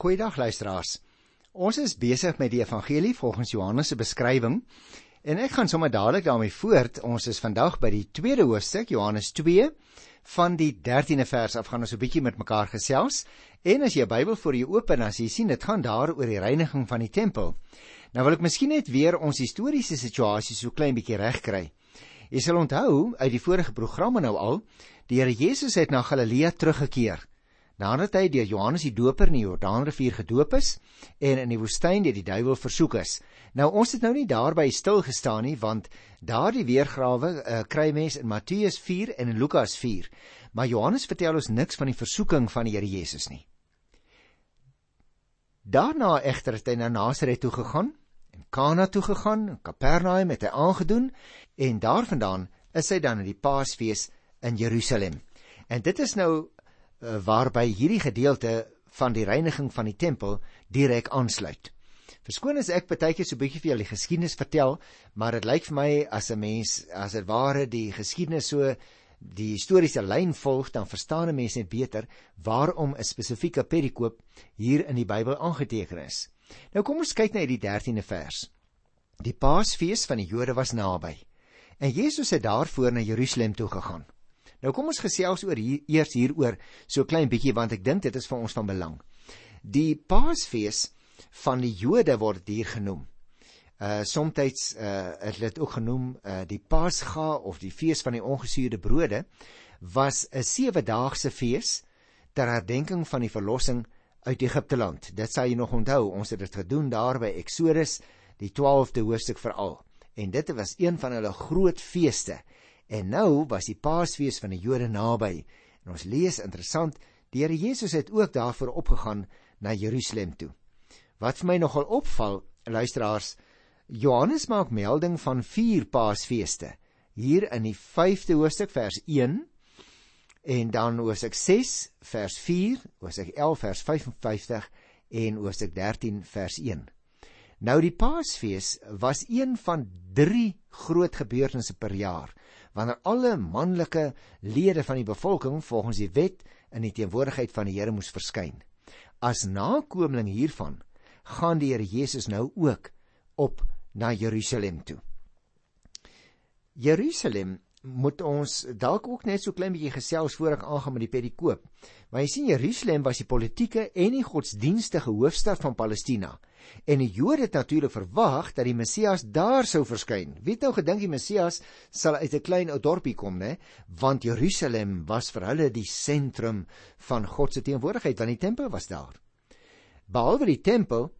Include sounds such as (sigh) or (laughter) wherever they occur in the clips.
Goeiedag luisteraars. Ons is besig met die evangelie volgens Johannes se beskrywing en ek gaan sommer dadelik daarmee voort. Ons is vandag by die tweede hoofstuk, Johannes 2 van die 13de vers af gaan ons 'n bietjie met mekaar gesels. En as jy 'n Bybel voor jou oop en as jy sien dit gaan daar oor die reiniging van die tempel. Nou wil ek miskien net weer ons historiese situasie so klein bietjie regkry. Jy sal onthou uit die vorige programme nou al, die Here Jesus het na Galilea teruggekeer nadat hy deur Johannes die Doper in die Jordaanrivier gedoop is en in die woestyn deur die duiwel versoek is. Nou ons het nou nie daarby stil gestaan nie want daardie weergawe uh, kry mense in Matteus 4 en in Lukas 4. Maar Johannes vertel ons niks van die versoeking van die Here Jesus nie. Daarna egter het hy na Nasaret toe gegaan en Kana toe gegaan, Kapernaum het hy aangedoen en daarvandaan is hy dan in die Paasfees in Jerusalem. En dit is nou waarby hierdie gedeelte van die reiniging van die tempel direk aansluit. Verskoon as ek baie keer so 'n bietjie vir julle geskiedenis vertel, maar dit lyk vir my as 'n mens as dit ware die geskiedenis so die historiese lyn volg, dan verstaan 'n mens net beter waarom 'n spesifieke perikoop hier in die Bybel aangeteken is. Nou kom ons kyk na die 13de vers. Die Paasfees van die Jode was naby. En Jesus het daarvoor na Jerusalem toe gegaan. Nou kom ons gesels oor hier eers hieroor so klein bietjie want ek dink dit is vir ons van belang. Die Paasfees van die Jode word hier genoem. Uh soms uh het dit ook genoem uh die Pasga of die fees van die ongesuurde brode was 'n sewe-daagse fees ter herdenking van die verlossing uit Egipte land. Dit sal jy nog onthou, ons het dit gedoen daar by Eksodus, die 12de hoofstuk veral. En dit was een van hulle groot feeste. En nou was die Paasfees van die Jode naby. En ons lees interessant, die Here Jesus het ook daarvoor opgegaan na Jerusalem toe. Wat vir my nogal opval, luisteraars, Johannes maak melding van vier Paasfeeste. Hier in die 5de hoofstuk vers 1 en dan hoofstuk 6 vers 4, hoofstuk 11 vers 55 en hoofstuk 13 vers 1. Nou die Paasfees was een van 3 groot gebeurtenisse per jaar wanneer alle manlike lede van die bevolking volgens die wet in die teenwoordigheid van die Here moes verskyn. As nakomeling hiervan gaan die Here Jesus nou ook op na Jerusalem toe. Jerusalem moet ons dalk ook net so klein bietjie gesels voor ek aangaan met die perikoop. Maar jy sien Jerusalem was die politieke en die godsdienstige hoofstad van Palestina. En die Jode het natuurlik verwag dat die Messias daar sou verskyn. Wie het nou gedink die Messias sal uit 'n klein ou dorpie kom, né? Want Jerusalem was vir hulle die sentrum van God se teenwoordigheid, want die tempel was daar. Behalwe die tempel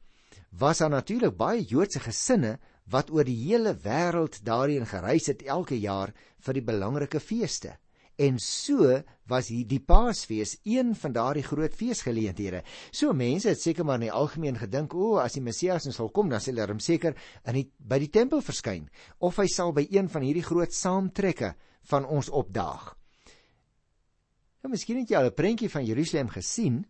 was daar natuurlik baie Joodse gesinne wat oor die hele wêreld daarheen gereis het elke jaar vir die belangrike feeste. En so was hier die Paasfees een van daardie groot feesgeleenthede. So mense het seker maar in die algemeen gedink, o, as die Messias nou sal kom, dan sal hy hom seker in die by die tempel verskyn of hy sal by een van hierdie groot saamtrekke van ons opdaag. Nou miskien het jy al 'n prentjie van Jerusalem gesien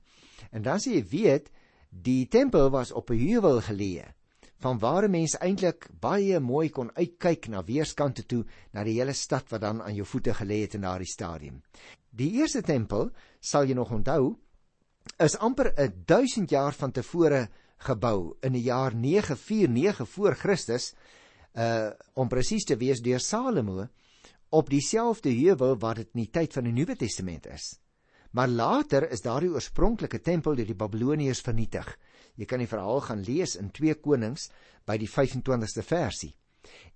en dan sê jy weet, die tempel was op 'n heuwel geleë van waar 'n mens eintlik baie mooi kon uitkyk na weerskante toe na die hele stad wat dan aan jou voete gelê het in daardie stadium. Die eerste tempel, sal jy nog onthou, is amper 'n 1000 jaar van tevore gebou in die jaar 949 voor Christus, uh om presies te wees deur Salomo op dieselfde heuwel wat dit in die tyd van die Nuwe Testament is. Maar later is daardie oorspronklike tempel deur die Babiloniërs vernietig. Jy kan die verhaal gaan lees in 2 Konings by die 25ste versie.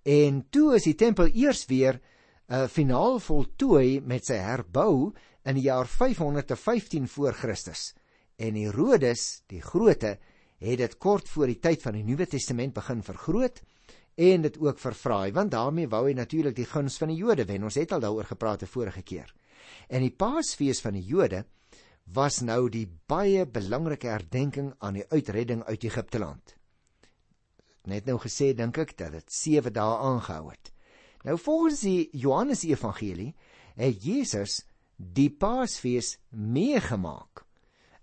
En toe is die tempel eers weer uh, finaal voltooi met sy herbou in die jaar 515 voor Christus. En Herodes, die Grote, het dit kort voor die tyd van die Nuwe Testament begin vergroot en dit ook verfraai, want daarmee wou hy natuurlik die guns van die Jode wen. Ons het al daaroor gepraat die vorige keer. En die Paasfees van die Jode was nou die baie belangrike herdenking aan die uitredding uit Egipte land. Net nou gesê dink ek dat dit 7 dae aangehou het. Nou volgens die Johannes Evangelie het Jesus die Paasfees meegemaak.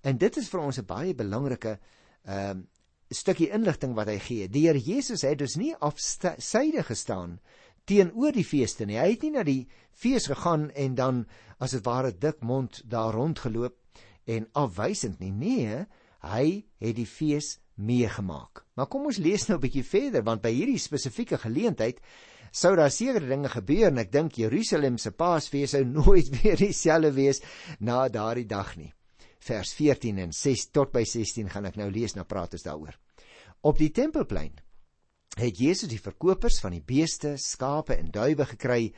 En dit is vir ons 'n baie belangrike ehm uh, stukkie inligting wat hy gee. Die Here Jesus het dus nie afsyde gestaan teenoor die feeste nie. Hy het nie na die fees gegaan en dan as dit ware dik mond daar rondgeloop en afwysend nie. Nee, Hy het die fees meegemaak. Maar kom ons lees nou 'n bietjie verder want by hierdie spesifieke geleentheid sou daar sekere dinge gebeur en ek dink Jerusalem se Paasfees sou (laughs) nooit weer dieselfde wees na daardie dag nie. Vers 14 en 6 tot by 16 gaan ek nou lees, nou praat ons daaroor. Op die tempelplein het Jesus die verkopers van die beeste, skape en duwe gekry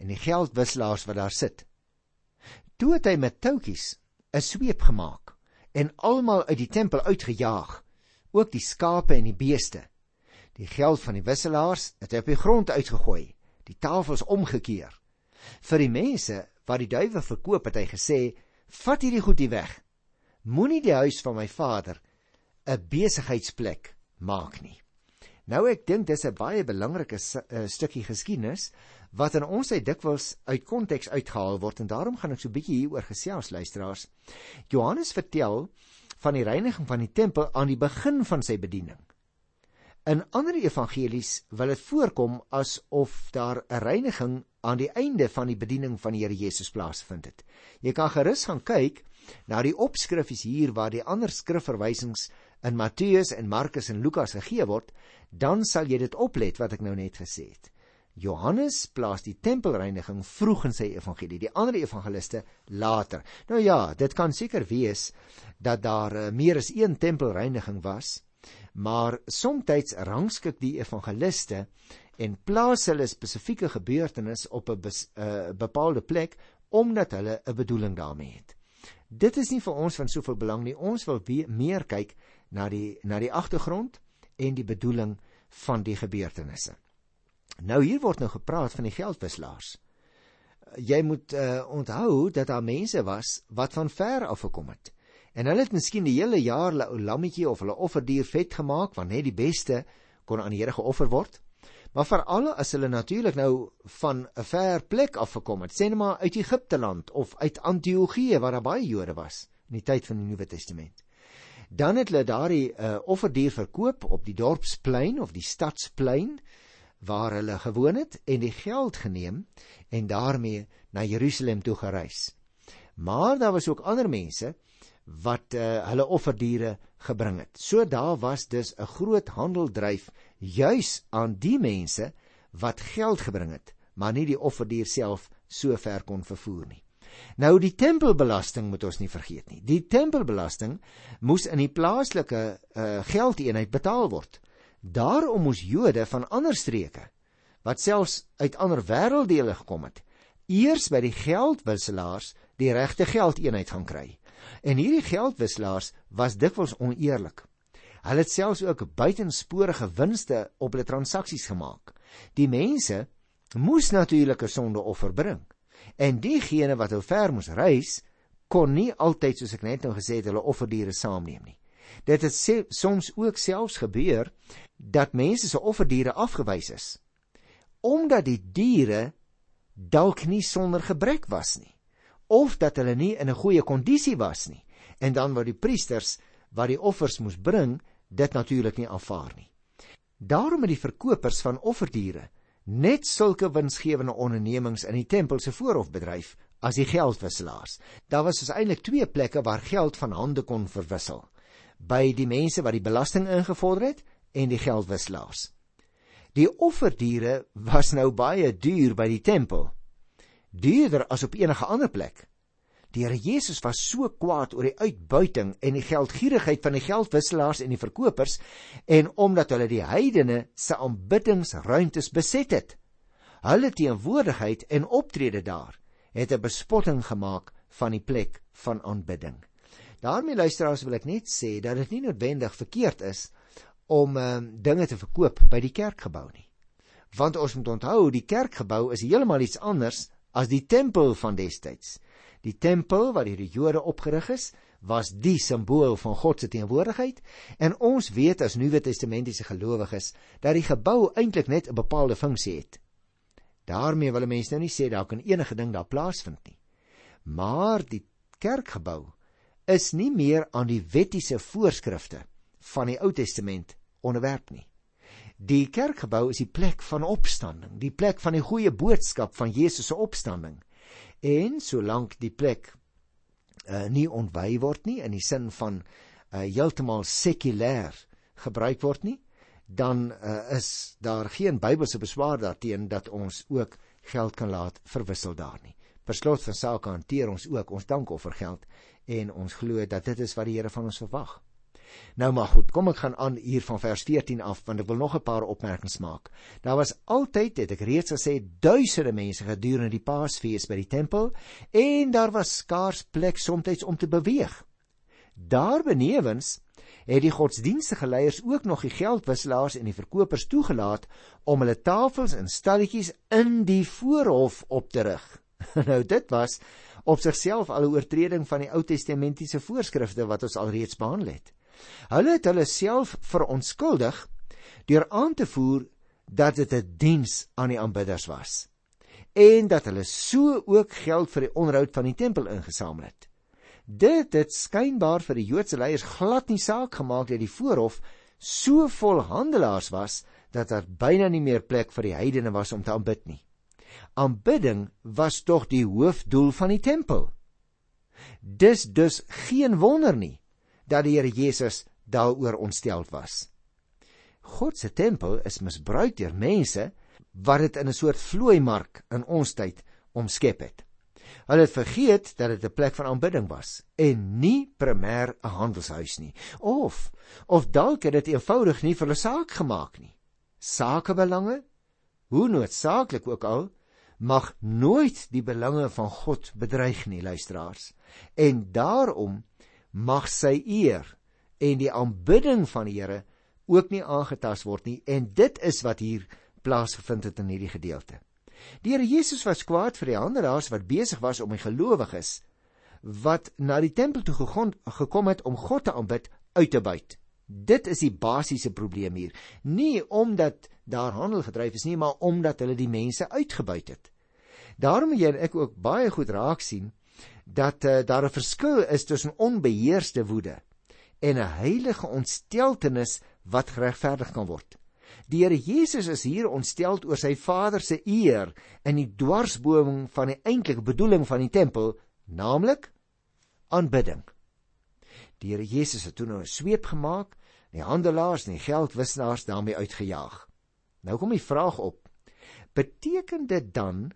en die geldwisselaars wat daar sit. Toe het hy met toutjies 'n sweep gemaak en almal uit die tempel uitgejaag, ook die skape en die beeste. Die geld van die wisselaars het hy op die grond uitgegooi, die tafels omgekeer. Vir die mense wat die duwe verkoop het hy gesê: "Vat hierdie goed hier weg. Moenie die huis van my vader 'n besigheidsplek maak nie." Nou ek dink dis 'n baie belangrike uh, stukkie geskiedenis wat in ons tyd dikwels uit konteks uitgehaal word en daarom gaan ek so 'n bietjie hieroor gesels luisteraars. Johannes vertel van die reiniging van die tempel aan die begin van sy bediening. In ander evangelies wil dit voorkom asof daar 'n reiniging aan die einde van die bediening van die Here Jesus plaasvind het. Jy kan gerus gaan kyk na die opskrifies hier waar die ander skrifverwysings in Matteus en Markus en Lukas gegee word, dan sal jy dit oplet wat ek nou net gesê het. Johannes plaas die tempelreiniging vroeg in sy evangelie, die ander evangeliste later. Nou ja, dit kan seker wees dat daar uh, meer as een tempelreiniging was, maar soms rangskik die evangeliste en plaas hulle spesifieke gebeurtenis op 'n uh, bepaalde plek omdat hulle 'n bedoeling daarmee het. Dit is nie vir ons van soveel belang nie. Ons wil meer kyk na die na die agtergrond en die bedoeling van die gebeurtenisse. Nou hier word nou gepraat van die geldwisselaars. Jy moet uh, onthou dat daar mense was wat van ver af gekom het. En hulle het miskien die hele jaar 'n lammetjie of hulle offerdier vet gemaak want net die beste kon aan die Here geoffer word. Maar veral as hulle natuurlik nou van 'n ver plek af gekom het, sê net maar uit Egipte land of uit Antiochië waar daar baie Jode was in die tyd van die Nuwe Testament. Dan het hulle daardie uh, offerdier verkoop op die dorpsplein of die stadsplein waar hulle gewoon het en die geld geneem en daarmee na Jerusalem toe gereis. Maar daar was ook ander mense wat uh, hulle offerdiere gebring het. So daar was dus 'n groot handeldryf juis aan die mense wat geld gebring het, maar nie die offerdier self so ver kon vervoer nie. Nou die tempelbelasting moet ons nie vergeet nie. Die tempelbelasting moes in die plaaslike uh, geldeenheid betaal word. Daarom moes Jode van ander streke wat selfs uit ander wêrelddele gekom het, eers by die geldwisselaars die regte geldeenheid gaan kry. En hierdie geldwisselaars was dikwels oneerlik. Hulle het selfs ook buitensporige winste op hulle transaksies gemaak. Die mense moes natuurlik 'n sondeoffer bring. En diegene wat ou ver moes reis, kon nie altyd soos ek net nou gesê het hulle offerdiere saamneem nie. Dit het soms ook selfs gebeur dat mense se offerdiere afgewys is omdat die diere dalk nie sonder gebrek was nie of dat hulle nie in 'n goeie kondisie was nie en dan word die priesters wat die offers moes bring dit natuurlik nie aanvaar nie daarom het die verkopers van offerdiere net sulke winsgewende ondernemings in die tempel se voorhof bedryf as die geldwisselaars daar was dus eintlik twee plekke waar geld van hande kon verwissel by die mense wat die belasting ingevorder het en die geldwisselaars. Die offerdiere was nou baie duur by die tempel. Duurder as op enige ander plek. Die Here Jesus was so kwaad oor die uitbuiting en die geldgierigheid van die geldwisselaars en die verkopers en omdat hulle die heidene se aanbiddingsruimtes beset het. Hulle teenwoordigheid en optrede daar het 'n bespotting gemaak van die plek van aanbidding. daarmee luisteraars wil ek net sê dat dit nie noodwendig verkeerd is om uh, dinge te verkoop by die kerkgebou nie. Want ons moet onthou, die kerkgebou is heeltemal iets anders as die tempel van destyds. Die tempel wat deur die Jode opgerig is, was die simbool van God se teenwoordigheid en ons weet as Nuwe Testamentiese gelowiges dat die gebou eintlik net 'n bepaalde funksie het. daarmee wil mense nou nie sê daar kan enige ding daar plaasvind nie. Maar die kerkgebou is nie meer aan die wettiese voorskrifte van die Ou Testament onderwerp nie. Die kerkgebou is die plek van opstanding, die plek van die goeie boodskap van Jesus se opstanding. En solank die plek uh, nie ontwy word nie in die sin van uh, heeltemal sekulêr gebruik word nie, dan uh, is daar geen Bybelse beswaar daarteenoor dat ons ook geld kan laat verwissel daar nie. Per slot van sake hanteer ons ook ons dankoffergeld en ons glo dat dit is wat die Here van ons verwag. Nou maar goed, kom ek gaan aan hier van vers 14 af want ek wil nog 'n paar opmerkings maak. Daar was altyd, het ek reeds gesê, duisende mense gedurende die Paasfees by die tempel en daar was skaars plek soms om te beweeg. Daar benewens het die godsdienstige leiers ook nog die geldwisselaars en die verkopers toegelaat om hulle tafels en stalletjies in die voorhof op te rig. (laughs) nou dit was op sigself al 'n oortreding van die Ou Testamentiese voorskrifte wat ons alreeds behandel het. Hulle het hulle self verontskuldig deur aan te voer dat dit 'n diens aan die aanbidders was en dat hulle so ook geld vir die onderhoud van die tempel ingesamel het. Dit het skynbaar vir die Joodse leiers glad nie saak gemaak dat die voorhof so vol handelaars was dat daar byna nie meer plek vir die heidene was om te aanbid nie. Aanbidding was tog die hoofdoel van die tempel. Dis dus geen wonder nie dat die Here Jesus daaroor ontstel was. God se tempel is misbruik deur mense wat dit in 'n soort vloeimark in ons tyd omskep het. Hulle het vergeet dat dit 'n plek van aanbidding was en nie primêr 'n handelshuis nie. Of of dalk het dit eenvoudig nie vir hulle saak gemaak nie. Sakebelange, hoe noodsaaklik ook al, mag nooit die belange van God bedreig nie, luisteraars. En daarom mag sy eer en die aanbidding van die Here ook nie aangetast word nie en dit is wat hier plaasgevind het in hierdie gedeelte. Die Here Jesus was kwaad vir die handelaars wat besig was om die gelowiges wat na die tempel toe gekom het om God te aanbid uit te buit. Dit is die basiese probleem hier. Nie omdat daar handel gedryf is nie, maar omdat hulle die mense uitgebuit het. Daarom moet jy en ek ook baie goed raak sien dat uh, daar 'n verskil is tussen onbeheerste woede en 'n heilige ontsteltenis wat geregverdig kan word. Die Here Jesus is hier ontstel oor sy Vader se eer in die dwarsboming van die eintlike bedoeling van die tempel, naamlik aanbidding. Die Here Jesus het toe nou 'n sweep gemaak, die handelaars en die geldwisselaars daarmee uitgejaag. Nou kom die vraag op: Beteken dit dan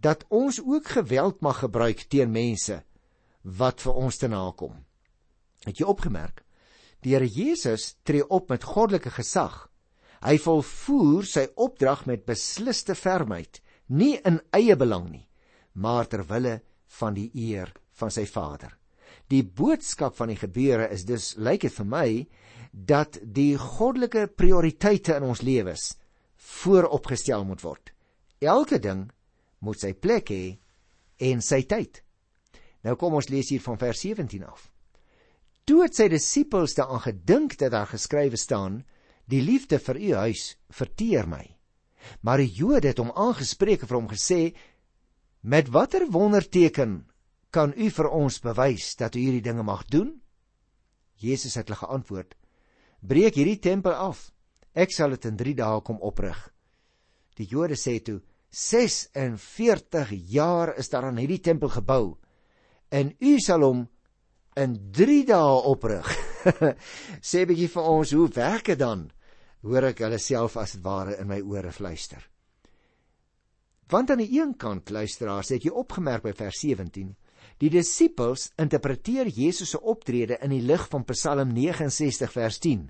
dat ons ook geweld mag gebruik teen mense wat vir ons te nakom? Het jy opgemerk? Die Here Jesus tree op met goddelike gesag Hy volvoer sy opdrag met besliste fermheid, nie in eie belang nie, maar ter wille van die eer van sy Vader. Die boodskap van die gebeure is dus lyk dit vir my dat die goddelike prioriteite in ons lewens vooropgestel moet word. Elke ding moet sy plek hê en sy tyd. Nou kom ons lees hier van vers 17 af. Toe het sy disippels daaraan gedink dat daar geskrywe staan: Die liefde vir u huis verteer my. Maar die Jode het hom aangespreek en vir hom gesê: "Met watter wonderteken kan u vir ons bewys dat u hierdie dinge mag doen?" Jesus het hulle geantwoord: "Breek hierdie tempel af. Ek sal dit in 3 dae kom oprig." Die Jode sê toe: "46 jaar is daar aan hierdie tempel gebou en u sal hom in 3 dae oprig." (laughs) sê bietjie vir ons, hoe werk dit dan? hoor ek hulle self as ware in my ore fluister. Want aan die een kant luisteraars het jy opgemerk by vers 17, die disippels interpreteer Jesus se optrede in die lig van Psalm 69 vers 10.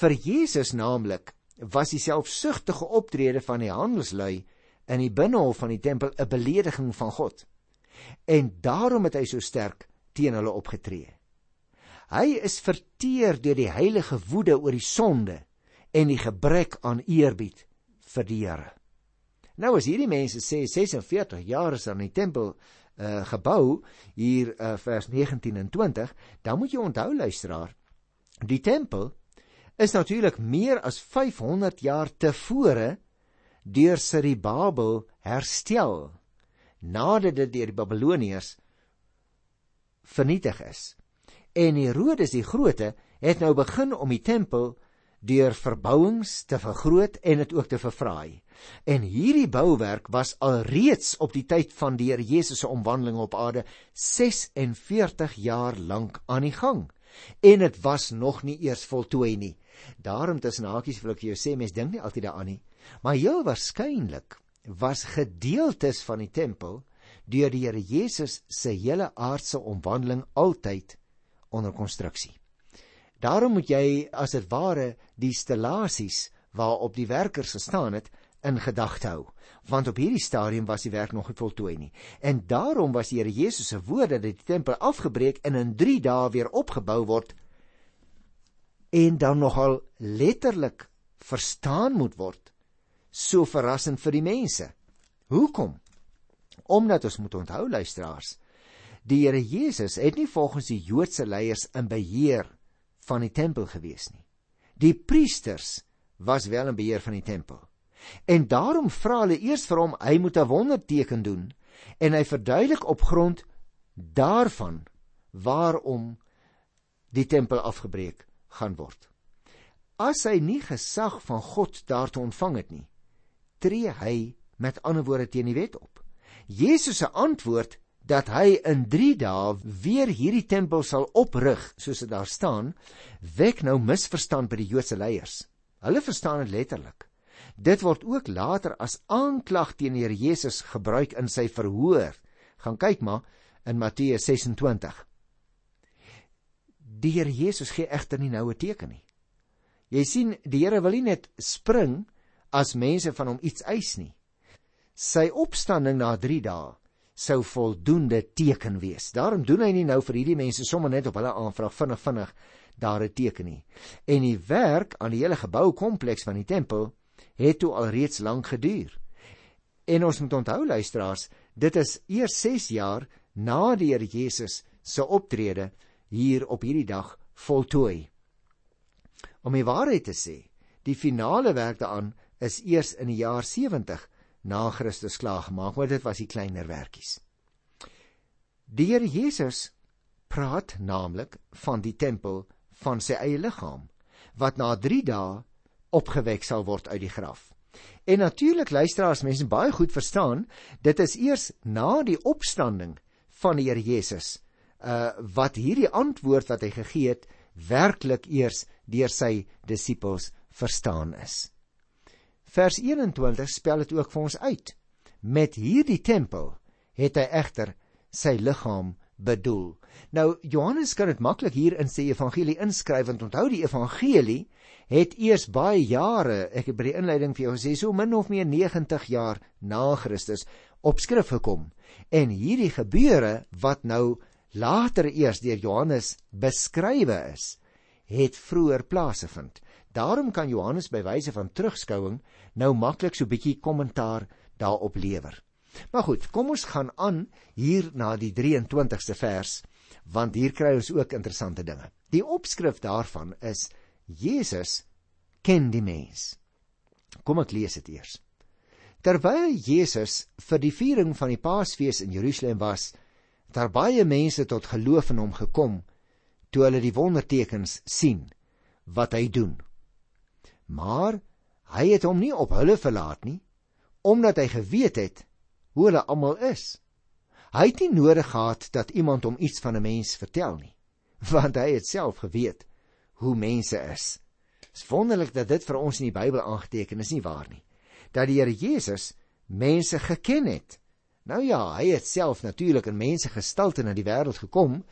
Vir Jesus naamlik was die selfsugtige optrede van die handelslui in die binnehof van die tempel 'n belediging van God. En daarom het hy so sterk teen hulle opgetree. Hy is verteer deur die heilige woede oor die sonde en die gebrek aan eerbied vir die Here. Nou as hierdie mense sê 46 jaar is aan die tempel uh, gebou hier uh, vers 19 en 20, dan moet jy onthou luisteraar, die tempel is natuurlik meer as 500 jaar tevore deur Siribabel herstel nadat dit deur die Babiloniërs vernietig is. En Herodes die Grote het nou begin om die tempel deur verbouings te vergroot en dit ook te verfraai. En hierdie bouwerk was alreeds op die tyd van die Here Jesus se omwandeling op aarde 46 jaar lank aan die gang. en dit was nog nie eers voltooi nie. Daarom tussen hakies wil ek vir jou sê mense dink nie altyd daaraan nie, maar heel waarskynlik was gedeeltes van die tempel deur die Here Jesus se hele aardse omwandeling altyd onder konstruksie. Daarom moet jy as dit ware die stellasies waarop die werkers gestaan het in gedagte hou. Want op hierdie stadium was die werk nog nie voltooi nie. En daarom was die Here Jesus se woorde dat die tempel afgebreek en in 3 dae weer opgebou word en dan nogal letterlik verstaan moet word so verrassend vir die mense hoekom omdat ons moet onthou luisteraars die Here Jesus het nie volgens die Joodse leiers in beheer van die tempel gewees nie die priesters was wel in beheer van die tempel. En daarom vra hulle eers vir hom hy moet 'n wonderteken doen en hy verduidelik op grond daarvan waarom die tempel afgebreek gaan word. As hy nie gesag van God daartoe ontvang het nie, tree hy met ander woorde teen die wet op. Jesus se antwoord dat hy in 3 dae weer hierdie tempel sal oprig soos dit daar staan, wek nou misverstand by die Joodse leiers. Hulle verstaan dit letterlik. Dit word ook later as aanklag teen Here Jesus gebruik in sy verhoor. Gaan kyk maar in Matteus 26. Die Here Jesus gee egter nie nou 'n teken nie. Jy sien, die Here wil nie net spring as mense van hom iets eis nie. Sy opstanding na 3 dae sou voldoende teken wees. Daarom doen hy nie nou vir hierdie mense sommer net op hulle aanvraag vinnig vinnig daar 'n teken nie. En die werk aan die hele geboukompleks van die tempel het toe alreeds lank geduur. En ons moet onthou luisteraars, dit is eers 6 jaar na die Here Jesus se optrede hier op hierdie dag voltooi. Om die waarheid te sê, die finale werk daaraan is eers in die jaar 70 na Christus klaar gemaak, want dit was die kleiner werkies. Die Here Jesus praat naamlik van die tempel van sy eie liggaam wat na 3 dae opgewek sal word uit die graf. En natuurlik luisteraars mense baie goed verstaan, dit is eers na die opstanding van die Here Jesus uh wat hierdie antwoord wat hy gegee het werklik eers deur sy disippels verstaan is. Vers 21 spel dit ook vir ons uit. Met hierdie tempel het hy egter sy liggaam bedoel. Nou Johannes kan dit maklik hier in sy evangelie inskryf want onthou die evangelie het eers baie jare, ek het by die inleiding vir jou gesê so min of meer 90 jaar na Christus op skrif gekom. En hierdie gebeure wat nou later eers deur Johannes beskrywe is, het vroeër plaasgevind. Daarom kan Johannes by wyse van terugskouing nou maklik so 'n bietjie kommentaar daarop lewer. Maar goed, kom ons gaan aan hier na die 23ste vers, want hier kry ons ook interessante dinge. Die opskrif daarvan is Jesus ken die mens. Kom ek lees dit eers. Terwyl Jesus vir die viering van die Paasfees in Jerusalem was, het daar baie mense tot geloof in hom gekom toe hulle die wondertekens sien wat hy doen. Maar hy het hom nie op hulle verlaat nie, omdat hy geweet het hoe hulle almal is. Hy het nie nodig gehad dat iemand hom iets van 'n mens vertel nie, (laughs) want hy het self geweet hoe mense is. Dit is wonderlik dat dit vir ons in die Bybel aangeteken is, nie waar nie? Dat die Here Jesus mense geken het. Nou ja, hy het self natuurlik in mense gestalte na die wêreld gekom,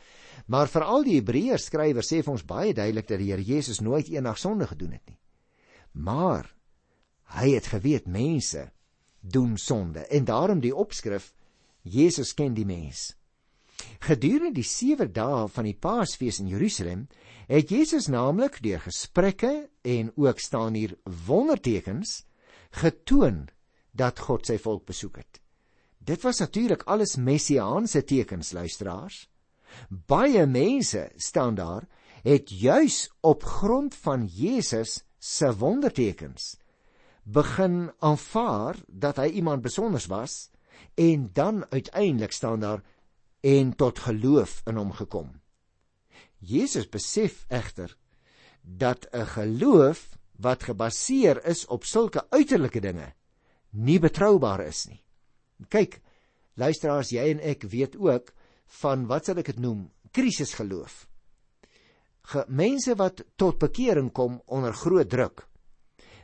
maar veral die Hebreërs skrywer sê vir ons baie duidelik dat die Here Jesus nooit eendag sonde gedoen het nie. Maar hy het geweet mense doen sonde en daarom die opskrif Jesus ken die mens. Gedurende die 7 dae van die Paasfees in Jerusalem het Jesus naamlik deur gesprekke en ook staan hier wondertekens getoon dat God sy volk besoek het. Dit was natuurlik alles messiaanse tekens luisteraars. Baie mense staan daar het juis op grond van Jesus se wondertekens begin aanvaar dat hy iemand besonders was en dan uiteindelik staan daar en tot geloof in hom gekom. Jesus besef egter dat 'n geloof wat gebaseer is op sulke uiterlike dinge nie betroubaar is nie. Kyk, luisteraars, jy en ek weet ook van wat sal ek dit noem? Krisisgeloof. Mense wat tot bekering kom onder groot druk.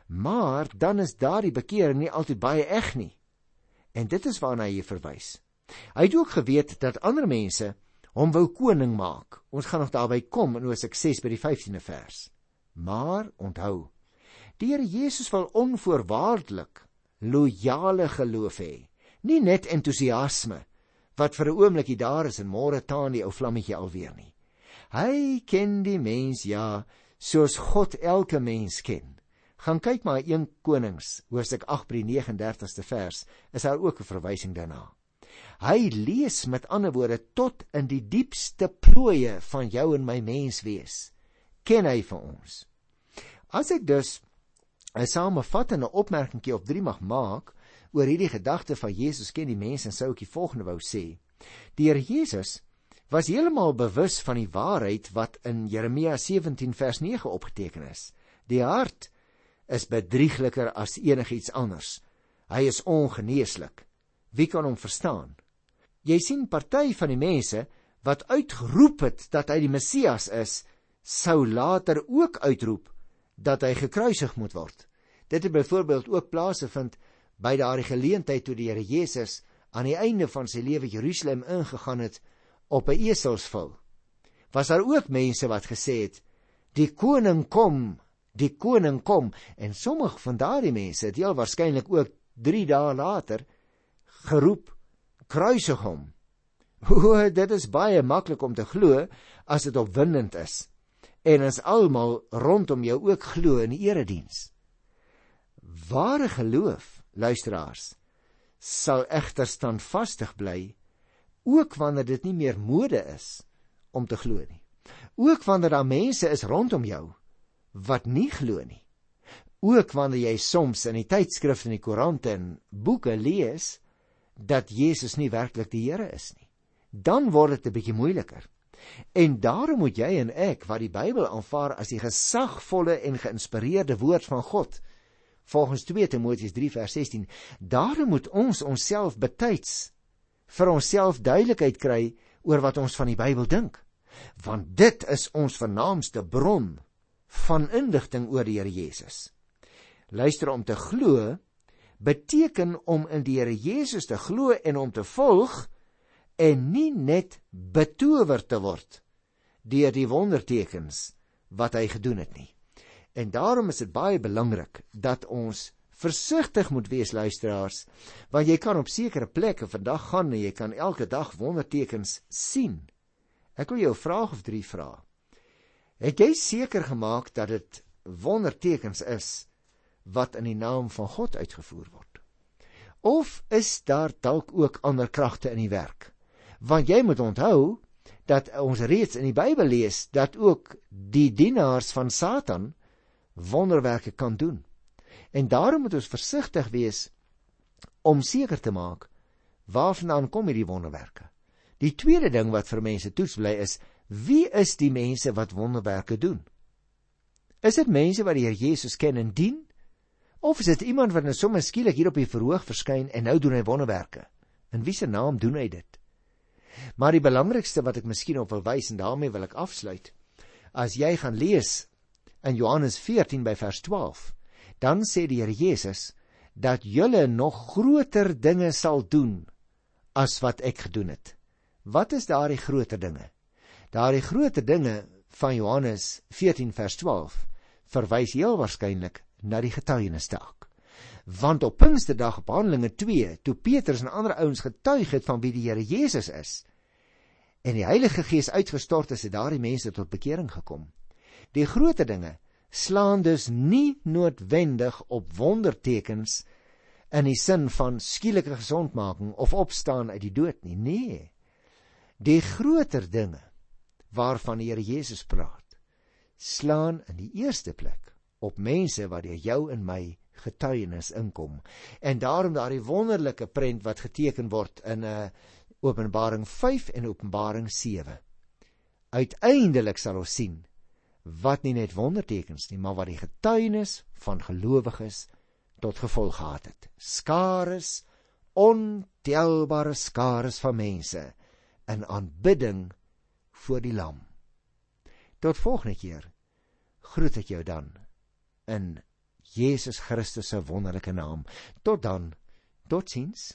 Maar dan is daardie bekering nie altyd baie eg nie. En dit is waarna hy verwys. Hy het ook geweet dat ander mense hom wou koning maak. Ons gaan nog daarby kom in Hosea 6 by die 15de vers. Maar onthou, die Here Jesus wil onvoorwaardelik loyale geloof hê, nie net entoesiasme wat vir 'n oombliekie daar is en môre taan die ou vlammetjie alweer nie. Hy ken die mens ja, soos God elke mens ken. Gaan kyk maar 1 Konings, hoofstuk 8 by die 39ste vers, is daar ook 'n verwysing daarna. Hy lees met ander woorde tot in die diepste plooie van jou en my menswees. Ken hy vir ons. As ek dus 'n samevattende opmerkingie op 3 mag maak oor hierdie gedagte van Jesus ken die mens en sou ek die volgende wou sê. Die Here Jesus was heeltemal bewus van die waarheid wat in Jeremia 17 vers 9 opgeteken is. Die hart is bedriegliker as enigiets anders. Hy is ongeneeslik. Wie kan hom verstaan? Jy sien party van die mense wat uitgeroep het dat hy die Messias is, sou later ook uitroep dat hy gekruisig moet word. Dit het byvoorbeeld ook plaasgevind by daardie geleentheid toe die Here Jesus aan die einde van sy lewe Jerusalem ingegaan het op 'n eselsvul. Was daar ook mense wat gesê het: "Die koning kom, die koning kom." En sommige van daardie mense het heel waarskynlik ook 3 dae later geroep: "Kruisig hom." (laughs) O, dit is baie maklik om te glo as dit opwindend is. En as almal rondom jou ook glo in die erediens. Ware geloof, luisteraars, sal egter standvastig bly ook wanneer dit nie meer mode is om te glo nie. Ook wanneer daar mense is rondom jou wat nie glo nie. Ook wanneer jy soms in die tydskrifte en die koerante en boeke lees dat Jesus nie werklik die Here is nie. Dan word dit 'n bietjie moeiliker. En daarom moet jy en ek wat die Bybel aanvaar as die gesagvolle en geïnspireerde woord van God, volgens 2 Timoteus 3 vers 16, daarom moet ons onsself betyds vir onsself duidelikheid kry oor wat ons van die Bybel dink. Want dit is ons vernaamste bron van inligting oor die Here Jesus. Luister om te glo beteken om in die Here Jesus te glo en om te volg en nie net betower te word deur die wondertekens wat hy gedoen het nie. En daarom is dit baie belangrik dat ons versigtig moet wees luisteraars want jy kan op sekere plekke vandag gaan en jy kan elke dag wondertekens sien. Ek wil jou 'n vraag of drie vra het jy seker gemaak dat dit wondertekens is wat in die naam van God uitgevoer word? Of is daar dalk ook ander kragte in die werk? Want jy moet onthou dat ons reeds in die Bybel lees dat ook die dienaars van Satan wonderwerke kan doen En daarom moet ons versigtig wees om seker te maak waarvandaan kom hierdie wonderwerke. Die tweede ding wat vir mense toets bly is wie is die mense wat wonderwerke doen? Is dit mense wat die Here Jesus ken en dien? Of is dit iemand wat net sommer skielik hier op die verhoog verskyn en nou doen hy wonderwerke? In wie se naam doen hy dit? Maar die belangrikste wat ek miskien op wil wys en daarmee wil ek afsluit. As jy gaan lees in Johannes 14 by vers 12, dan sê die Here Jesus dat julle nog groter dinge sal doen as wat ek gedoen het. Wat is daardie groter dinge? Daardie groter dinge van Johannes 14 vers 12 verwys heel waarskynlik na die getuienisdag. Want op Pinksterdag op Handelinge 2, toe Petrus en ander ouens getuig het van wie die Here Jesus is en die Heilige Gees uitgestort is, het daardie mense tot bekering gekom. Die groter dinge slaan dus nie noodwendig op wondertekens in die sin van skielike gesondmaking of opstaan uit die dood nie. Nee. Die groter dinge waarvan die Here Jesus praat, slaan in die eerste plek op mense wat deur jou en my getuienis inkom. En daarom daardie wonderlike prent wat geteken word in 'n uh, eh, Openbaring 5 en Openbaring 7. Uiteindelik sal ons sien wat nie net wondertekens nie, maar wat die getuienis van gelowiges tot gevolg gehad het. Skares, ontelbare skares van mense in aanbidding voor die lam. Tot volgende keer. Groet ek jou dan in Jesus Christus se wonderlike naam. Tot dan. Totsiens.